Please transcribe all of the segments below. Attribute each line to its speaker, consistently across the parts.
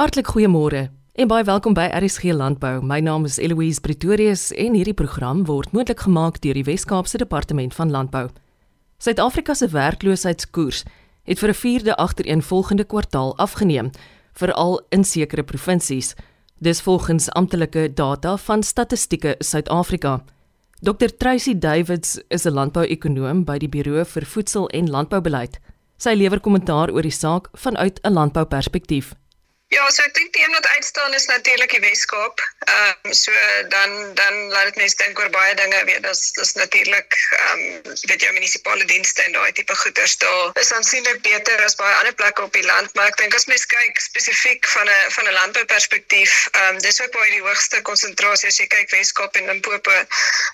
Speaker 1: Hartlik goeiemôre en baie welkom by RSG Landbou. My naam is Eloise Pretorius en hierdie program word moontlik gemaak deur die Wes-Kaapse Departement van Landbou. Suid-Afrika se werkloosheidskoers het vir 'n vierde agtereenvolgende kwartaal afgeneem, veral in sekere provinsies. Dis volgens amptelike data van Statistieke Suid-Afrika. Dr Tracy Davids is 'n landbouekonoom by die Buro vir Voedsel en Landboubeleid. Sy lewer kommentaar oor die saak vanuit 'n landbouperspektief.
Speaker 2: Ja, so ek dink die een wat uitstaan is natuurlik die Weskaap. Ehm um, so dan dan laat dit mense dink oor baie dinge, weet dis dis natuurlik ehm um, weet jou munisipale dienste en daai tipe goederes daar is aansienlik beter as baie ander plekke op die land, maar ek dink as mens kyk spesifiek van 'n van 'n landbouperspektief, ehm um, dis ook waar jy die hoogste konsentrasie as jy kyk Weskaap en Limpopo,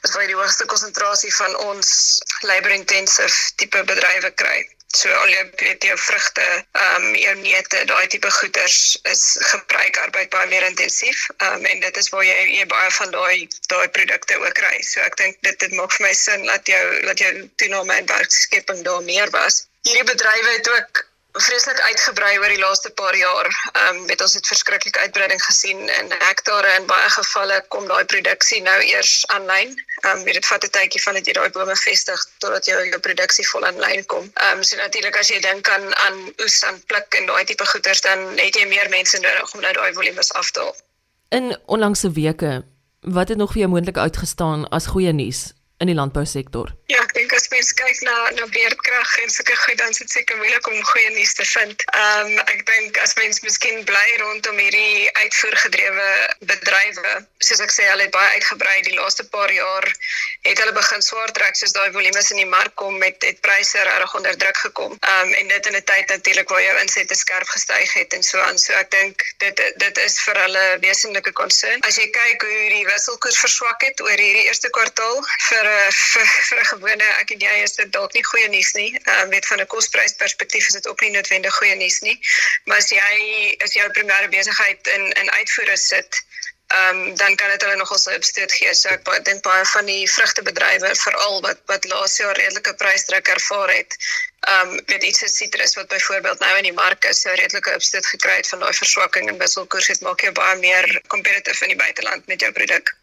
Speaker 2: is waar jy die hoogste konsentrasie van ons labor intensive tipe bedrywe kry. So al jou weet jou vrugte, ehm um, jou neute, daai tipe goeders is gebruik arbeid baie meer intensief. Ehm um, en dit is waar jy jy baie van daai daai produkte ook kry. So ek dink dit dit maak vir my sin dat jou dat jou toename in werkskepping daar meer was. Hierdie bedrywe het ook vreeslik uitgebrei oor die laaste paar jaar. Ehm um, weet ons het verskriklike uitbreiding gesien in hektare en baie gevalle kom daai produksie nou eers aanlyn. Ehm um, weet dit vat 'n tydjie van dit jy daai bome vestig totdat jy jou produksie vol aanlyn kom. Ehm um, so natuurlik as jy dink aan aan oes en pluk en daai tipe goederes dan het jy meer mense nodig om nou daai volumes af te haal.
Speaker 1: In onlangse weke wat het nog vir jou moontlik uitgestaan as goeie nuus in die landbousektor?
Speaker 2: Ja, ek dink as mens kyk na na beerdkrag en sulke goed dan is dit seker moeilik om goeie nuus te vind. Ehm um, ek dink as mens miskien bly rondom hierdie uitvoergedrewe bedrywe, soos ek sê, hulle het baie uitgebrei die laaste paar jaar het hulle begin swaar trek soos daai volumes in die mark kom met het pryse reg onder druk gekom. Ehm um, en dit in 'n tyd natuurlik waar jou insette skerp gestyg het en so aan. So ek dink dit dit is vir hulle wesenlike konsern. As jy kyk hoe die wisselkoers verswak het oor hierdie eerste kwartaal vir 'n vir, vir 'n gewone ek en jy is dit dalk nie goeie nuus nie. Ehm um, weet van 'n kosprysperspektief is dit ook nie noodwendig goeie nuus nie. Maar as jy as jou primêre besigheid in in uitvoere sit, ehm um, dan kan dit hulle nogal so opsteed gee. So ek dink baie van die vrugtebedrywe veral wat wat laas jaar redelike prysdruk ervaar het. Ehm um, weet iets soos sitrus wat byvoorbeeld nou in die mark is, so redelike opsteed gekry het van daai verswakking in wisselkoers het maak jou baie meer competitive in die buiteland met jou produk.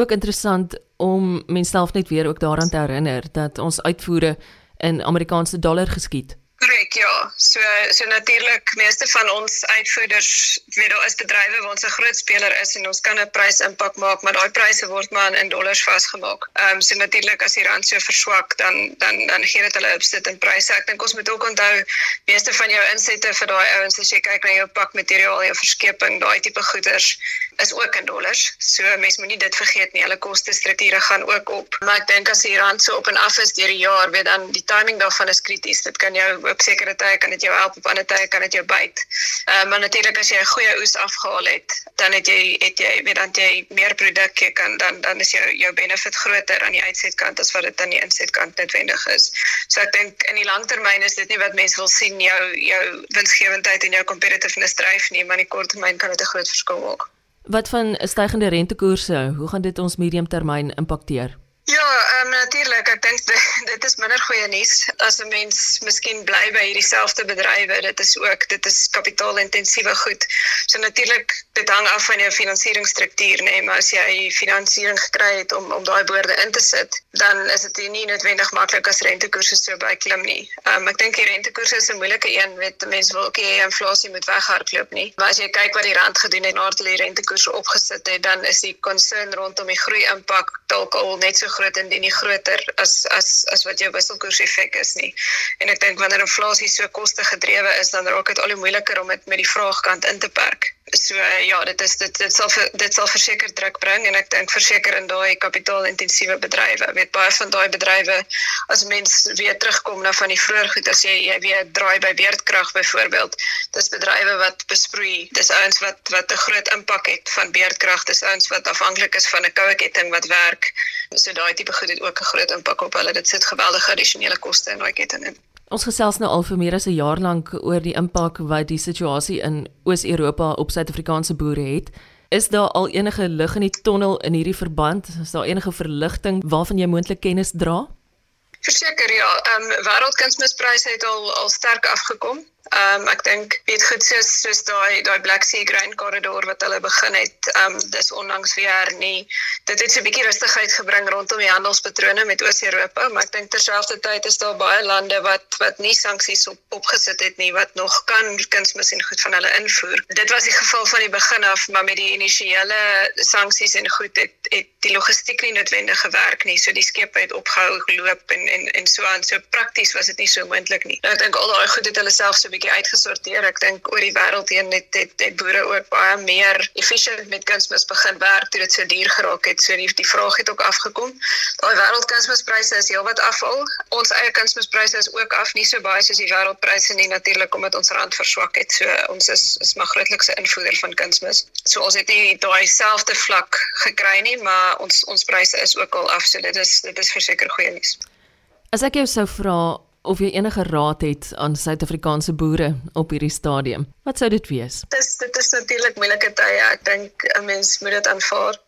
Speaker 1: Ook interessant om menself net weer ook daaraan te herinner dat ons uitvoere in Amerikaanse dollar geskied.
Speaker 2: Korrek, ja. So so natuurlik meeste van ons uitvoerders, weet daar is bedrywe waar ons 'n groot speler is en ons kan 'n prys impak maak, maar daai pryse word maar in dollars vasgemaak. Ehm um, so natuurlik as die rand so verswak, dan dan dan gee dit hulle opsit in pryse. Ek dink ons moet ook onthou meeste van jou insette vir daai ouens as jy kyk na jou pakmateriaal, jou verskeping, daai tipe goederes is ook in dollars. So mense moenie dit vergeet nie. Hulle koste strukture gaan ook op. Maar ek dink as die rand so op en af is deur die jaar, weet dan die timing daarvan is krities. Dit kan jou op sekere tye kan dit jou help, op ander tye kan dit jou byt. Ehm uh, maar natuurlik as jy 'n goeie oes afgehaal het, dan het jy het jy weet dan jy meer produk jy kan dan dan is jou jou benefit groter aan die uitsetkant as wat dit aan die insetkant noodwendig is. So ek dink in die langtermyn is dit nie wat mense wil sien jou jou winsgewendheid en jou competitiveness dryf nie, maar in die korttermyn kan dit 'n groot verskil maak.
Speaker 1: Wat van stygende rentekoerse, hoe gaan dit ons mediumtermyn impakteer?
Speaker 2: Ja, um, natuurlik. Ek dink dit, dit is minder goeie nuus as 'n mens miskien bly by hierdie selfde bedrywe. Dit is ook dit is kapitaalintensiewe goed. So natuurlik dit hang af van jou finansieringsstruktuur, nê, nee, maar as jy finansiering gekry het om om daai boorde in te sit, dan is dit nie noodwendig maklik as rentekoerse so baie klim nie. Um, ek dink die rentekoerse is 'n moeilike een, weet mense wil ook hê inflasie moet weghardloop nie. Maar as jy kyk wat die rand gedoen het nadat hulle die rentekoerse opgesit het, dan is die concern rondom die groei impak dalk al net so groot en nie groter as as as wat jou wisselkoers effek is nie. En ek dink wanneer inflasie so koste gedrewe is, dan raak dit al hoe moeiliker om dit met die vraagkant in te perk. So ja, dit is dit dit sal dit sal verseker druk bring en ek dink verseker in daai kapitaalintensiewe bedrywe, weet baie van daai bedrywe as mens weer terugkom na van die vroeër goed as jy, jy weer draai by beerdkrag byvoorbeeld. Dis bedrywe wat besproei. Dis ouens wat wat 'n groot impak het van beerdkrag. Dis ouens wat afhanklik is van 'n koue ketting wat werk. So daai tipe goed het ook 'n groot impak op hulle. Dit sit geweldige addisionele koste in daai ketting in.
Speaker 1: Ons gesels nou al vir meer as 'n jaar lank oor die impak wat die situasie in Oos-Europa op Suid-Afrikaanse boere het. Is daar al enige lig in die tonnel in hierdie verband? Is daar enige verligting waarvan jy moontlik kennis dra?
Speaker 2: Verseker ja, ehm um, wêreldkunsmispryse het al al sterk afgekom. Ehm um, ek dink weet goed soos soos daai daai Black Sea Grain Corridor wat hulle begin het, ehm um, dis onlangs weer nie. Dit het so 'n bietjie rustigheid gebring rondom die handelspatrone met Oos-Europa, maar ek dink terselfdertyd is daar baie lande wat wat nie sanksies op opgesit het nie wat nog kan kunsmis en goed van hulle invoer. Dit was die geval van die begin af, maar met die initiële sanksies en goed het het die logistiek nie noodwendig gewerk nie. So die skepe het opgehou geloop en en en so aan. So prakties was dit nie so moontlik nie. Nou, ek dink al daai goed het hulle self so bietjie uitgesorteer. Ek dink oor die wêreld heen het het, het boere ook baie meer efficient met kunsmis begin werk toe dit so duur geraak het. So die die vraag het ook afgekom. Daai wêreldkunsmispryse is heelwat afval. Ons eie kunsmispryse is ook af, nie so baie soos die wêreldpryse nie natuurlik omdat ons rand verswak het. So ons is is maar grootlikse invoerder van kunsmis. So ons het nie daai selfde vlak gekry nie, maar ons ons pryse is ook al af. So dit is dit is verseker goeie nuus.
Speaker 1: As ek jou sou vra of jy enige raad het aan Suid-Afrikaanse boere op hierdie stadium. Wat sou dit wees?
Speaker 2: Dis dit is natuurlik moeilike tye. Ek dink 'n mens moet dit aanvaar.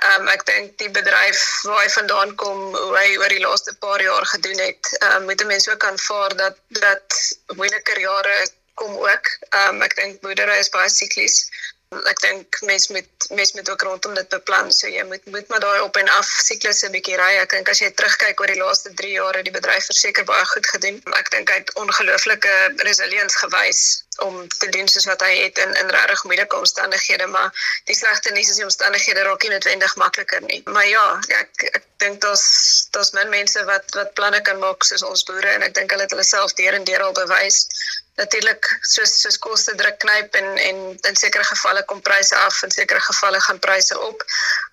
Speaker 2: Ehm um, ek dink die bedryf waar hy vandaan kom, hoe hy oor die laaste paar jaar gedoen het, ehm um, moet mense ook aanvaar dat dat moeiliker jare kom ook. Ehm um, ek dink boerdery is baie siklies ek dink mense met mense met ook rondom dit beplan. So jy moet moet maar daai op en af siklusse bietjie ry. Ek dink as jy terugkyk oor die laaste 3 jaar het die bedryf verseker baie goed gedoen. Ek dink hy het ongelooflike resilience gewys om te doen soos wat hy het in in regtig moeilike omstandighede maar die slegte nuus is die omstandighede raak nie noodwendig makliker nie maar ja ek ek dink daar's daar's min mense wat wat planne kan maak soos ons boere en ek dink hulle het hulle self deur en deur al bewys natuurlik soos soos koste druk knyp en en in sekere gevalle kom pryse af en sekere gevalle gaan pryse op.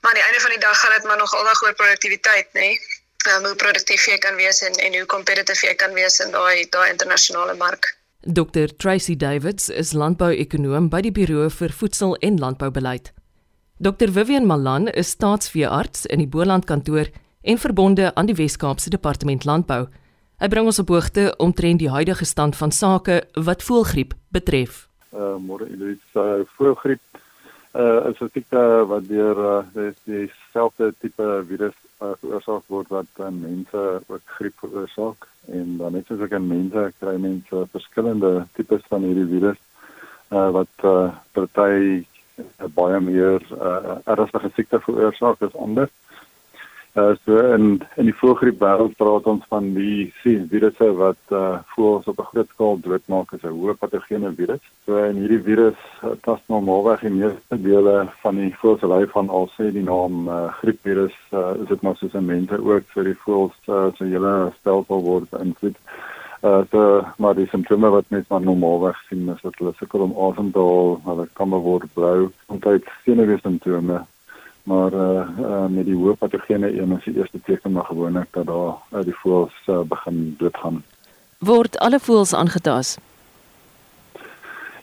Speaker 2: Maar aan die einde van die dag gaan dit maar nog aldag oor produktiwiteit, nê? Nee? Um, hoe produktief jy kan wees en en hoe kompetitief jy kan wees in daai daai internasionale mark.
Speaker 1: Dr Tracy Davids is landbouekonoom by die Buro vir Voedsel en Landboubeleid. Dr Vivian Malan is staatsveearts in die Boland kantoor en verbonde aan die Wes-Kaapse Departement Landbou. Hy bring ons op hoogte omtrent die huidige stand van sake wat voëlgriep betref.
Speaker 3: Uh môre Eloise, uh, voëlgriep uh is 'n tipe wat deur uh, dieselfde tipe virus uh, veroorsaak word wat aan mense ook griep veroorsaak en dan net soos ek aan mense kry mense verskillende tipes van hierdie virus uh wat uh party uh, baie meer uh ernstige siekte veroorsaak as ander. Uh, so in in die voëlgriep wêreld praat ons van die virusse wat uh voëls op 'n groot skaal doodmaak as 'n hoë patogene virus. So in hierdie virus uh, tas normaalweg die meeste dele van die voëls se lyf van al sê die naam uh, griepvirus uh, is dit maar soos 'n mense ook vir die voëls uh, se hele stelsel word beïnvloed. Uh so maar die simptome wat mens maar normaalweg sien is dat hulle sukkel om asem te haal, hulle kan word blou, omtrent senuwee simptome maar uh, uh met die hoë patogene een is die eerste teken maar gewoonlik dat daar uh, die voëls uh, begin doodgaan.
Speaker 1: Word alle voëls aangetast?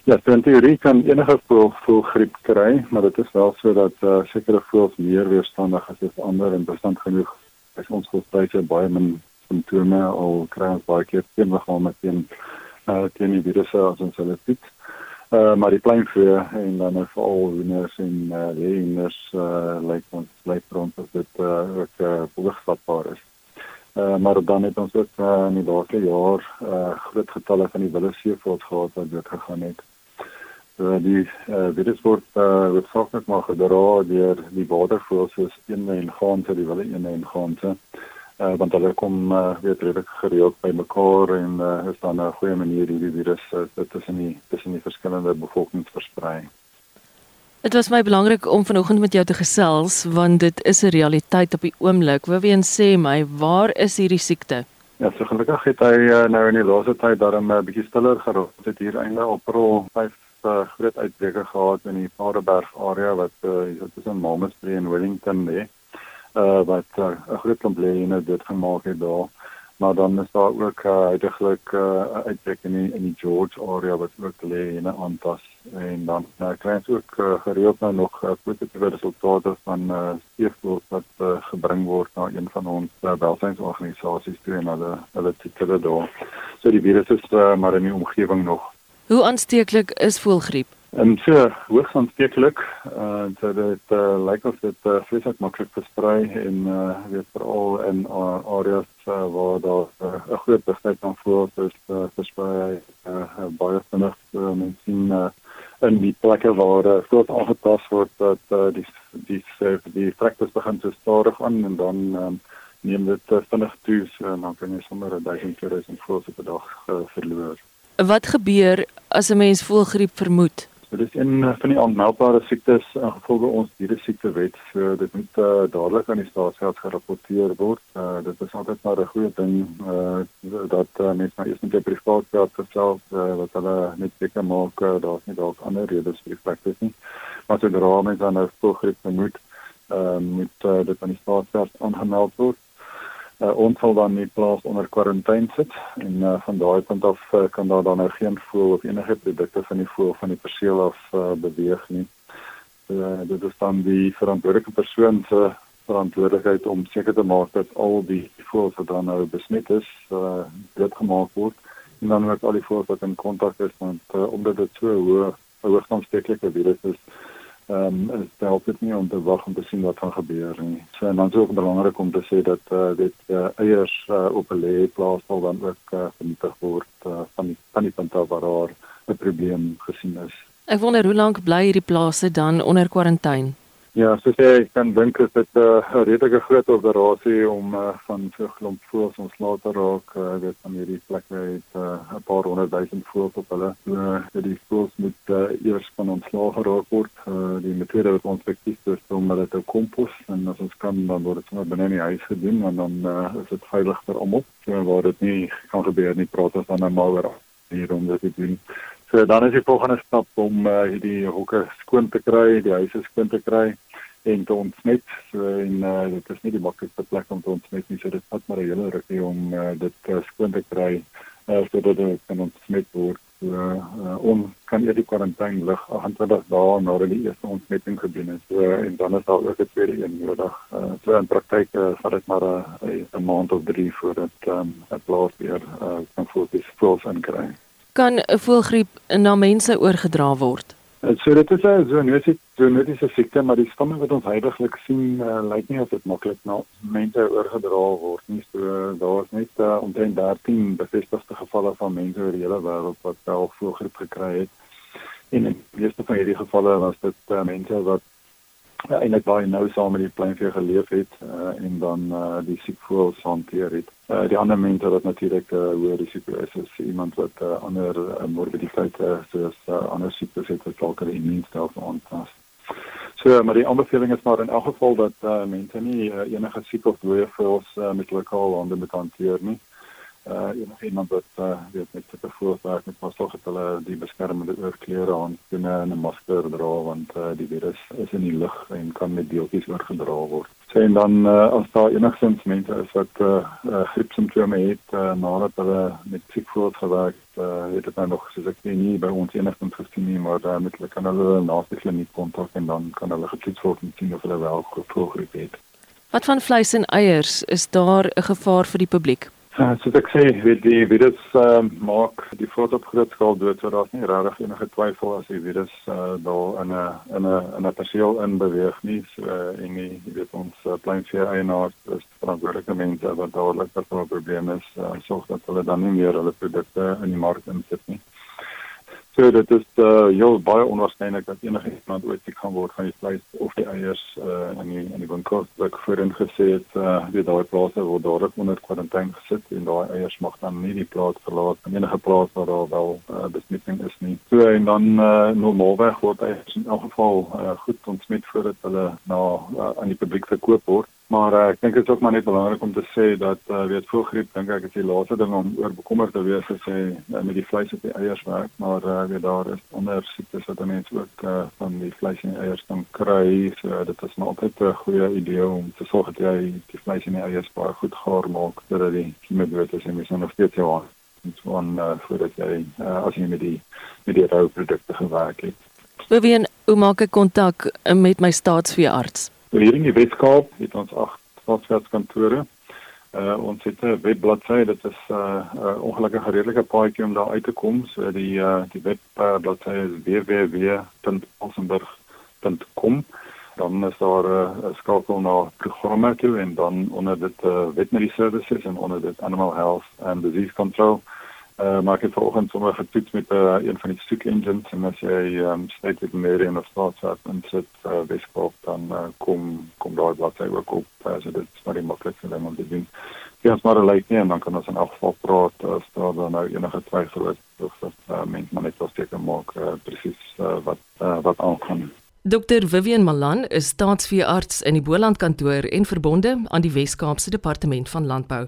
Speaker 3: Ja, in teorie kan enige voël voëlgriep kry, maar dit is wel so dat uh, sekere voëls meer weerstandig is as ander en bestand genoeg is ons voëlspesies baie min simptome al kry ons baie keer teen liggaam met teen uh teen die virusse as ons hulle piek. Uh, maar die pleinvee en dan nou veral hoenders en uh, leeuers uh, lyk ons lyk rond as dit uh, ook uh, behoogvatbaar is. Uh, maar dan het ons ook uh, in die laaste jaar uh, groot getalle van die wilde seevoëls gehad wat dood gegaan het. So die uh, virus word uh, word saaklik maar gedra deur die watervoëls soos eende en ganse, die wilde eende en ganse uh, want hulle kom uh, weet redelik gereeld by mekaar en uh, is dan 'n goeie manier hierdie virus uh, tussen die tussen die verskillende bevolkings versprei.
Speaker 1: Dit was my belangrik om vanoggend met jou te gesels want dit is 'n realiteit op die oomblik. Wou weer sê my, waar is hierdie siekte?
Speaker 3: Ja, so gelukkig het hy uh, nou in die laaste tyd daarom 'n uh, bietjie stiller geraak. Dit het hier einde April vyf uh, groot uitbreke gehad in die Paardeberg area wat uh, is tussen Malmesbury en Wellington lê uh, wat uh, 'n groot probleem dit gemaak het daar. Maar dan is daar ook uh, uiteindelik 'n uh, uitbreek in die, in die George area wat ook lê in 'n aantas en dan uh, kry ons ook uh, gereeld nou nog uh, positiewe resultate van uh, steekvoels wat uh, gebring word na een van ons uh, welsynsorganisasies toe en hulle hulle titels daar. So die virus is uh, maar in die omgewing nog.
Speaker 1: Hoe aansteeklik is voelgriep?
Speaker 3: En so hoogs aansteeklik. Uh so dit uh, lyk of dit uh, vreeslik maklik versprei en uh weet veral in uh, areas uh, waar daar 'n uh, groot besluit van voor is uh, versprei uh, baie vinnig uh, mens sien uh, in die plekke waar uh, groot aangetast word dat uh, die die die, die fractures begin te stadig aan en dan um, neem dit uh, vinnig toe so, en dan kan jy sommer 1000 2000 voels op 'n dag uh, verloor.
Speaker 1: Wat gebeur as 'n mens voelgriep vermoed?
Speaker 3: Dit is een van die aanmeldbare siektes in gevolge ons dieresiekte-wet. So dit moet uh, dadelik aan die staatsgeld gerapporteer word. Uh, dit is altyd maar 'n goeie ding uh, dat uh, mense maar eers met 'n privaat geld vertel uh, wat hulle net seker maak uh, daar's nie dalk ander redes vir die praktyk nie. Maar sodra mense dan nou volgens moet uh, moet uh, dit aan die staatsgeld aangemeld word uh, ons sal dan nie plaas onder kwarantyne sit en uh, van daai punt af uh, kan daar dan nou geen voel of enige produkte van die voel van die perseel af uh, beweeg nie. Uh, dit is dan die verantwoordelike persoon se verantwoordelikheid om seker te maak dat al die voels wat dan nou besmet is, uh, dit gemaak word en dan ook al die voels wat in kontak is want uh, omdat dit so hoë hoogstandstekelike virus is ehm um, dit help dit nie om te wag om te sien wat gaan gebeur nie. So en dan is ook belangrik om te sê dat uh, dit uh, eiers uh, op 'n lê plaas sal dan ook uh, vernietig word uh, van die van die punt af waar daar 'n probleem gesien is.
Speaker 1: Ek wonder hoe lank bly hierdie plase dan onder kwarantyne?
Speaker 3: Ja, so sê ek kan dink dit is 'n uh, redelike groot operasie om uh, van so 'n klomp voëls ontslae te raak. Uh, dit van hierdie plekke het 'n uh, paar honderd duisend voëls op hulle. Uh, die voëls moet uh, eers van ontslae geraak word. Uh, die metode wat ons effektief is om hulle te kompos en as ons kan dan word dit sommer binne in die huis gedoen en dan uh, is dit veilig vir almal. So waar dit nie kan gebeur nie, praat ons dan nou maar oor hier om dit te doen. So dan is die volgende stap om uh, die hoeke skoon te kry, die huise skoon te kry en te ontsmet. So en uh, dit is nie die maklikste plek om te ontsmet nie. So dit vat maar 'n hele rukkie om uh, dit uh, skoon te kry uh, sodat dit kan ontsmet word. So uh, om kan jy die kwarantyne lig 28 dae nadat die eerste ontsmetting gedoen is. So en dan is daar ook 'n tweede een nodig. Uh, so in praktyk uh, vat dit maar 'n uh, maand of 3 voordat ehm um, 'n plaas weer uh, kan fokus fokus aan kry.
Speaker 1: Kan 'n voëlgriep na mense oorgedra word?
Speaker 3: So dit is 'n zoonose zoonose siekte, maar die stamme wat ons heidaglik sien, uh, lyk nie of dit maklik na mense oorgedra word nie. So daar is net uh, omtrent 13 bevestigde gevalle van mense oor die hele wêreld wat wel voëlgriep gekry het. En in die meeste van hierdie gevalle was dit uh, mense wat ja, eintlik baie nou saam met die pleinvee geleef het uh, en dan uh, die siekvoëls hanteer het. Uh, die ander mense wat natuurlik uh, hoë risiko is, is iemand wat uh, ander uh, morbiditeite soos uh, ander siektes het wat dalk die immuunstelsel aantas. So, maar die aanbeveling is maar in elk geval dat uh, mense nie uh, enige siek of dooie voëls uh, met lokaal hande moet hanteer nie uh enige iemand wat uh weet met te voorwerk met pas tog het hulle die beskermende oorklere aan doen en 'n masker dra want uh die virus is in die lug en kan met deeltjies oorgedra word. So en dan uh as daar enigstens mense is wat uh, uh griepsimptome het uh, nadat hulle met siekvoels gewerk uh het dit nou nog soos ek sê nie by ons enigstens gesien nie maar dan met hulle kan hulle na die kliniek kontak en dan kan hulle getoets word en sien of hulle wel griep het.
Speaker 1: Wat van vleis en eiers is daar 'n gevaar vir die publiek?
Speaker 3: Uh, so ek sê weet die virus uh, maak die voet op groot skaal dood so daar's nie regtig enige twyfel as die virus uh, daar in 'n in 'n in 'n perseel in beweeg nie so, uh, en nie jy weet ons uh, pleinvee eienaars is verantwoordelike mense wat dadelik vir 'n probleem is uh, sorg dat hulle dan nie meer hulle produkte in die mark insit nie So dit is uh heel baie onwaarskynlik dat enige iemand ooit siek gaan word van die vleis of die eiers uh in die in die winkels wat voorheen gesê het uh die daai plase word dadelik onder kwarantyne gesit en daai eiers mag dan nie die plaas verlaat in enige plaas waar daar wel uh, besmetting is nie. So en dan uh normaalweg word eiers in elk geval uh, goed ontsmet voordat hulle na uh, aan die publiek verkoop word. Maar uh, ek dink dit is ook maar net belangrik om te sê dat uh, weet voelgriep dink ek is die laaste ding om oor bekommerd te wees as jy uh, met die vleis op die eiers werk, maar uh, weet daar is ander siektes wat mense ook uh, van die vleis en die eiers kan kry. So dit is maar altyd 'n goeie idee om te sorg dat jy die vleis en die eiers baie goed gaar maak sodat die kiemdood is en mens nog steeds jou aan van uh, voordat jy uh, as jy met die met die rou produkte gewerk het.
Speaker 1: Wie hoe maak ek kontak met my staatsveearts?
Speaker 3: Hier in die Weskaap het ons agt staatsveldskantore. Uh ons het 'n webbladsy, dit is 'n uh, uh, ongelukkige redelike paadjie om daar uit te kom. So die uh die webbladsy uh, is www.olsenburg.com. Dan is daar 'n uh, skakel na programme toe en dan onder dit uh, veterinary services en onder dit animal health and disease control. Uh maar ek het vanoggend sommer getoets met uh, een van die soek engines en as jy um state veterinary en of staats en sit uh, Weskaap dan uh, kom kom daar bladsy ook op. Uh, so dit is maar die maklikste ding om te doen. Ja, ons maar lyk nie en dan kan ons in elk geval praat as daar dan nou enige twyfel is of dat uh, mens maar net seker maak uh, presies uh, wat uh, wat aangaan.
Speaker 1: Dr Vivian Malan is staatsveearts in die Boland kantoor en verbonde aan die Wes-Kaapse Departement van Landbou.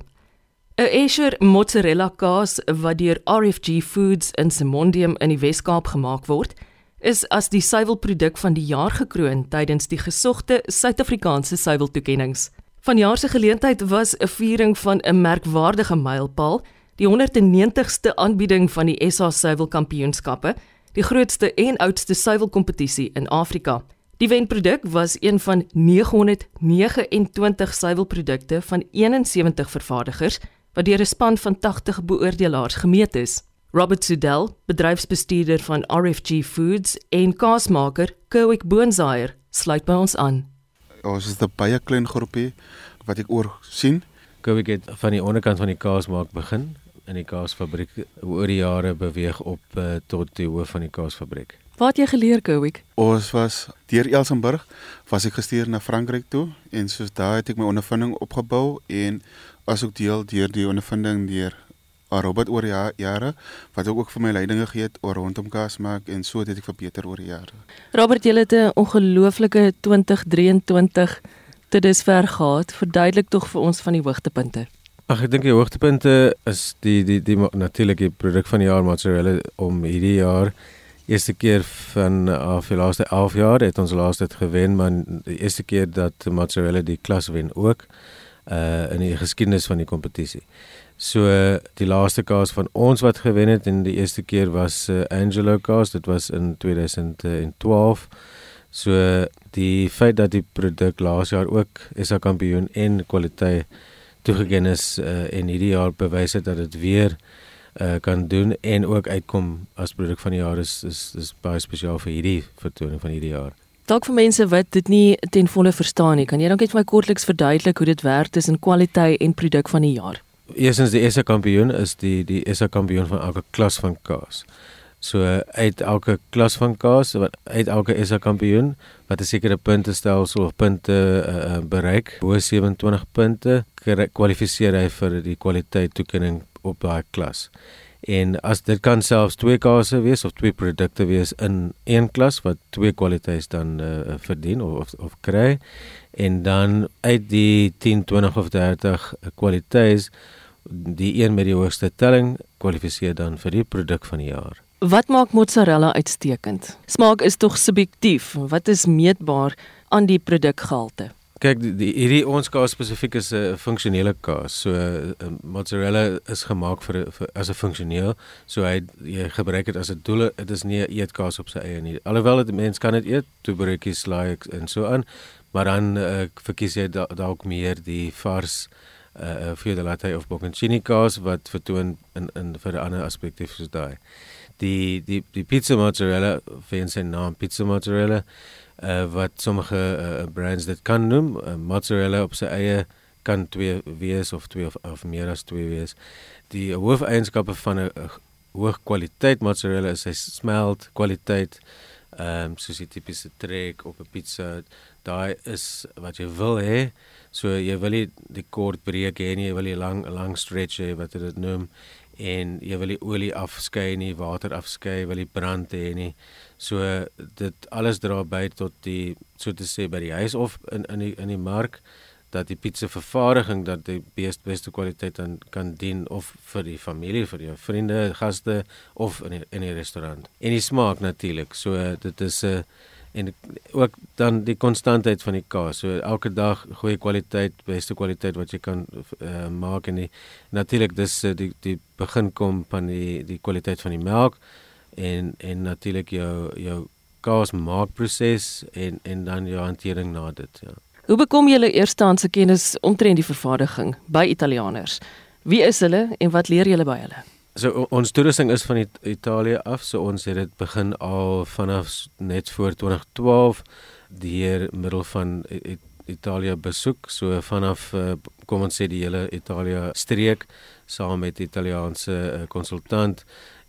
Speaker 1: 'n Esher mozzarella kaas wat deur RFG Foods in Simondium in die Wes-Kaap gemaak word, is as die suiwelproduk van die jaar gekroon tydens die gesogte Suid-Afrikaanse suiweltoekenninge. Vanjaar se geleentheid was 'n viering van 'n merkwaardige mylpaal, die 190ste aanbieding van die SA Suiwelkampioenskappe, die grootste en oudste suiwelkompetisie in Afrika. Die wenproduk was een van 929 suiwelprodukte van 71 vervaardigers wat deur 'n span van 80 beoordelaars gemeet is. Robert Sudell, bedryfsbestuurder van RFG Foods en kaasmaker Kowick Boonsaier, sluit by ons aan.
Speaker 4: Ons is 'n baie klein groepie wat ek oor sien.
Speaker 5: Kowick het van die onderkant van die kaasmaak begin in die kaasfabriek oor die jare beweeg op uh, tot die hoof van die kaasfabriek.
Speaker 1: Wat het jy geleer, Kowick?
Speaker 4: Ons was deur Elsenburg, was ek gestuur na Frankryk toe en soos daar het ek my ondervinding opgebou en as ook deel deur die ondervinding deur Robert oor die jare wat ook vir my leidinge gee het oor rondom kaas maak en so het ek verbeter oor die jare.
Speaker 1: Robert, jy het 'n ongelooflike 2023 tot dusver gehad. Verduidelik tog vir ons van die hoogtepunte.
Speaker 5: Ag ek dink die hoogtepunte is die die die, die natuurlike produk van die jaar mozzarella om hierdie jaar eerste keer van af die laaste 11 jaar het ons laaste gewen maar die eerste keer dat mozzarella die klas wen ook uh in die geskiedenis van die kompetisie. So die laaste kaas van ons wat gewen het en die eerste keer was uh, Angelo kaas, dit was in 2012. So die feit dat die produk laas jaar ook SA kampioen en kwaliteit toegeken is uh, en hierdie jaar bewys het dat dit weer uh, kan doen en ook uitkom as produk van die jaar is is, is baie spesiaal vir hierdie vertoning van hierdie jaar.
Speaker 1: Dalk vir mense wat dit nie ten volle verstaan nie, kan jy dalk net vir my kortliks verduidelik hoe dit werk tussen kwaliteit en produk van die jaar?
Speaker 5: Eerstens die SA kampioen is die die SA kampioen van elke klas van kaas. So uit elke klas van kaas wat uit elke SA kampioen wat 'n sekere puntestelsel of punte uh, bereik, bo 27 punte kwalifiseer hy vir die kwaliteit toekenning op daai klas. En as dit kan selfs twee kase wees of twee produkte wees in een klas wat twee kwaliteite dan uh, verdien of, of of kry en dan uit die 10, 20 of 30 kwaliteite die een met die hoogste telling kwalifiseer dan vir die produk van die jaar.
Speaker 1: Wat maak mozzarella uitstekend? Smaak is tog subjektief. Wat is meetbaar aan die produkgehalte?
Speaker 5: Kyk, die, die hierdie ons kaas spesifiek is 'n funksionele kaas. So uh, mozzarella is gemaak vir, vir as 'n funksioneel. So hy jy gebruik dit as 'n doel. Dit is nie 'n eetkaas op sy eie nie. Alhoewel dit mense kan dit eet, toe broodjies, laai en so aan, maar dan uh, verkies jy dalk da meer die vars uh vir die latte of bocconcini kaas wat vertoon in in vir 'n ander aspek soos daai. Die die die pizza mozzarella, vir sy naam pizza mozzarella uh, wat sommige uh, brands dit kan noem. Uh, mozzarella op sy eie kan twee wees of twee of, of meer as twee wees. Die hoofeienskappe van 'n hoë kwaliteit mozzarella is sy smelt kwaliteit. Ehm um, soos die tipiese trek op 'n pizza, daai is wat jy wil hê. So jy wil nie die kort breek hê nie, jy wil nie lang lang stretch hê wat dit noem en jy wil die olie afskei nie, water afskei, wil die brand hê nie. So dit alles dra by tot die so te sê by die huis of in in die in die mark dat die pizza vervaardiging dat die beste beste kwaliteit dan kan dien of vir die familie, vir jou vriende, gaste of in die, in die restaurant. En die smaak natuurlik. So dit is 'n uh, en ook dan die konstantheid van die kaas. So elke dag goeie kwaliteit, beste kwaliteit wat jy kan uh, maak en natuurlik dis uh, die die begin kom van die die kwaliteit van die melk en en natuurlik jou jou kaas maakproses en en dan jou hantering na dit ja.
Speaker 1: Hoe bekom julle eerstehandse kennis omtrent die vervaardiging by Italianers? Wie is hulle en wat leer julle by hulle?
Speaker 5: So ons toerusting is van It Italië af, so ons het dit begin al vanaf net voor 2012 deur middel van It Italië besoek, so vanaf uh, kom ons sê die hele Italië streek saam met Italiaanse uh, konsultant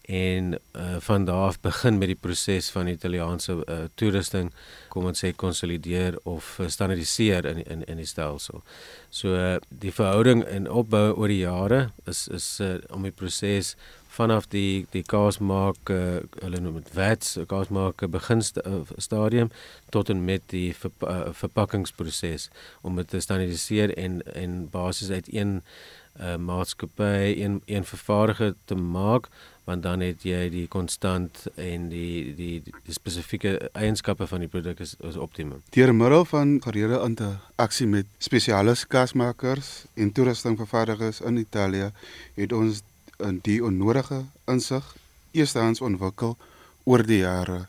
Speaker 5: en uh, van daar af begin met die proses van Italiaanse uh, toerusting kom ons sê konsolideer of uh, standaardiseer in in in die stelsel. So uh, die verhouding en opbou oor die jare is is uh, om die proses vanaf die die kaasmaak uh, hulle noem dit wets kaasmaak begin st uh, stadium tot en met die ver, uh, verpakkingsproses om dit te standaardiseer en en basies uit een uh, maatskappy een een vervaardiger te maak want dan het jy die konstant en die die, die spesifieke eienskappe van die produk is, is optimum.
Speaker 4: Deur middel van gereelde interaksie met spesialis kasmakers en toerustingvervaardigers in Italië het ons in die onnodige insig eerstens ontwikkel oor die jare.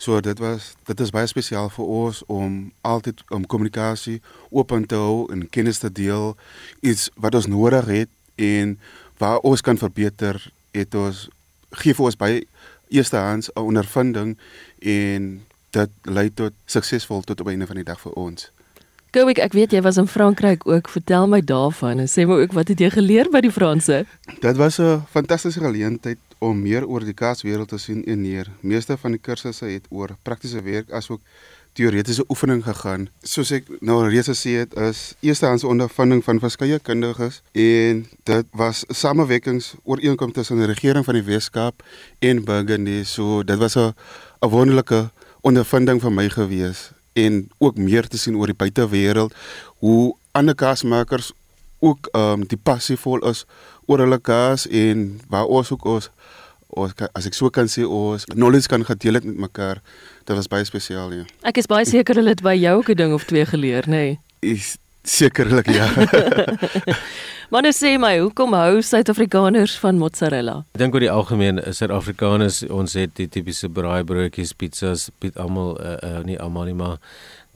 Speaker 4: So dit was dit is baie spesiaal vir ons om altyd om kommunikasie oop te hou en kennis te deel iets wat ons nodig het en waar ons kan verbeter het ons gee vir ons baie eerstehands 'n ondervinding en dit lei tot suksesvol tot op einde van die dag vir ons.
Speaker 1: Ek ek weet jy was in Frankryk ook. Vertel my daarvan en sê my ook wat het jy geleer by die Franse?
Speaker 4: Dit was 'n fantastiese geleentheid om meer oor die kaaswêreld te sien en leer. Meeste van die kursusse het oor praktiese werk asook teoretiese oefening gegaan. Soos ek nou reeds gesê het, is eerstehands ondervinding van verskeie kundiges en dit was samewerkings ooreenkomste tussen die regering van die Weskaap en Burgundy. So dit was 'n 'n wonderlike ondervinding vir my gewees en ook meer te sien oor die buitewêreld hoe ander kaasmakers ook ehm um, die passievol is oor hulle kaas en waar ons ook ons ons as ek so kan sê ons knowledge kan gedeel het met mekaar. Dit was baie spesiaal ja.
Speaker 1: Ek is baie seker hulle het by jou ook 'n ding of twee geleer, nê? Nee.
Speaker 4: Is sekerlik ja.
Speaker 1: Maar net sê my, hoekom hou Suid-Afrikaners van mozzarella?
Speaker 5: Ek dink oor die algemeen is Suid-Afrikaners ons het die tipiese braaibroodjies, pizzas, piet almal uh, uh, nie almal nie maar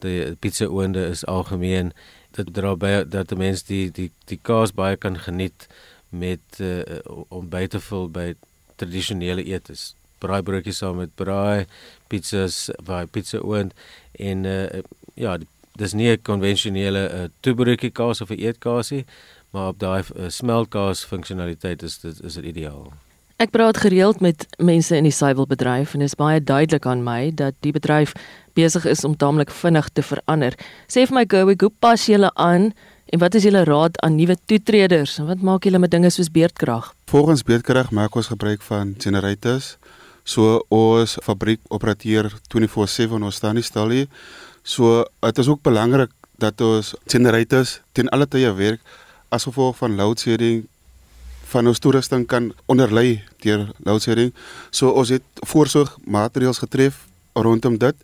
Speaker 5: die pizza oonde is algemeen dit dra by dat die mense die die die kaas baie kan geniet met uh, om by te vul by tradisionele eetes. Braaibroodjies saam met braai, pizzas, waar pizza oond en uh, ja, dis nie 'n konvensionele uh, toebroodjie kaas of 'n eetkaasie, maar op daai uh, smeltkaas funksionaliteit is dit is dit ideaal.
Speaker 1: Ek praat gereeld met mense in die suiwelbedryf en is baie duidelik aan my dat die bedryf besig is om taamlik vinnig te verander. Sê vir my Gowie, hoe pas julle aan En wat is julle raad aan nuwe toetreders? Wat maak julle met dinge soos beerdkrag?
Speaker 4: Volgens beerdkrag maak ons gebruik van generators. So ons fabriek opereer 24/7 ons staan nie stil nie. So dit is ook belangrik dat ons generators ten alle tye werk as gevolg van load shedding van ons toerusting kan onderlei deur load shedding. So ons het voorsorgmaatreëls getref rondom dit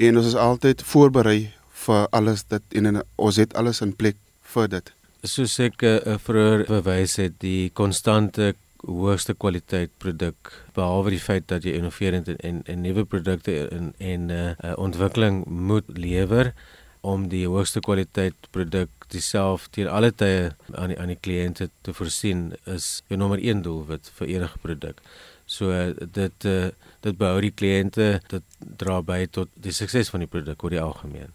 Speaker 4: en ons is altyd voorberei vir alles dit en ons het alles in plek vir dit.
Speaker 5: Soos ek uh, vroeër bewys het, die konstante hoogste kwaliteit produk behalwe die feit dat jy innoverend en en, en nuwe produkte en en uh, ontwikkeling moet lewer om die hoogste kwaliteit produk dieselfde teen alle tye aan die aan die kliënte te voorsien is jou nommer 1 doelwit vir enige produk. So dit uh, dit behou die kliënte dit dra by tot die sukses van die produk oor die algemeen.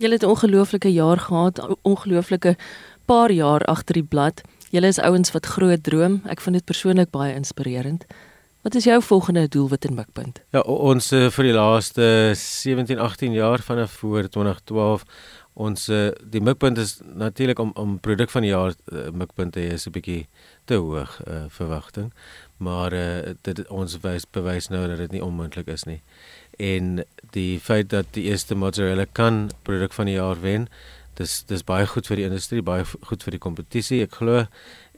Speaker 1: Julle het 'n ongelooflike jaar gehad, ongelooflike paar jaar agter die blad. Julle is ouens wat groot droom. Ek vind dit persoonlik baie inspirerend. Wat is jou volgende doelwit en mikpunt?
Speaker 5: Ja, ons uh, vir die laaste 17, 18 jaar vanaf voor 2012 ons uh, die mikpunt is natuurlik om om produk van die jaar uh, mikpunte is 'n bietjie te hoog uh, verwagting. Maar uh, dit ons wys bewys nou dat dit nie onmoontlik is nie. En die feit dat die eerste mozzarella kan produk van die jaar wen dis dis baie goed vir die industrie baie goed vir die kompetisie ek glo.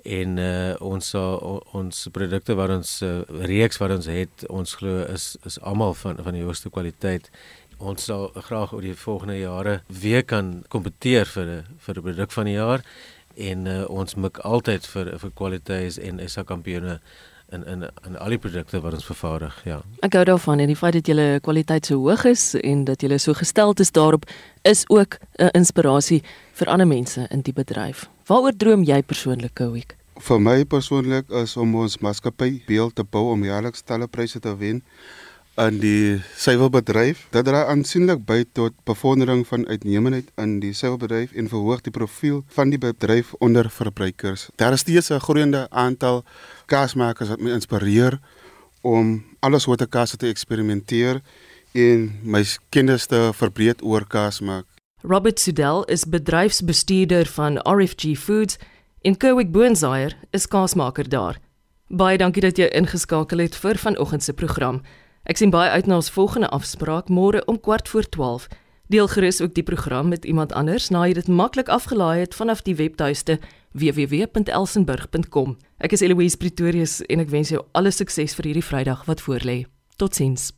Speaker 5: En uh, ons uh, ons produkte wat ons uh, reeks wat ons het ons glo is is almal van van die hoogste kwaliteit ons sal graag oor die volgende jare weer kan kompeteer vir vir 'n produk van die jaar en uh, ons mik altyd vir vir kwaliteit en SA kampioene in in in al die produkte wat ons vervaardig, ja.
Speaker 1: Ek hou daarvan en die feit dat julle kwaliteit so hoog is en dat julle so gestel is daarop is ook 'n inspirasie vir ander mense in die bedryf. Waaroor droom jy persoonlik, Kowik?
Speaker 4: Vir my persoonlik is om ons maatskappy beeld te bou om jaarliks talle pryse te wen in die suiwelbedryf. Dit dra aansienlik by tot bevordering van uitnemendheid in die suiwelbedryf en verhoog die profiel van die bedryf onder verbruikers. Daar is steeds 'n groeiende aantal kaasmakers wat my inspireer om alle soorte kaas te eksperimenteer en my kennis te verbreek oor kaasmaak.
Speaker 1: Robert Sudel is bedryfsbestuurder van RFG Foods en Kerwick Boonsaier is kaasmaker daar. Baie dankie dat jy ingeskakel het vir vanoggend se program. Ek sien baie uit na ons volgende afspraak môre om kwart voor 12. Deel gerus ook die program met iemand anders na jy dit maklik afgelaai het vanaf die webtuiste www.elsenburg.com. Ek is Eloise Pretorius en ek wens jou alle sukses vir hierdie Vrydag wat voorlê. Totsiens.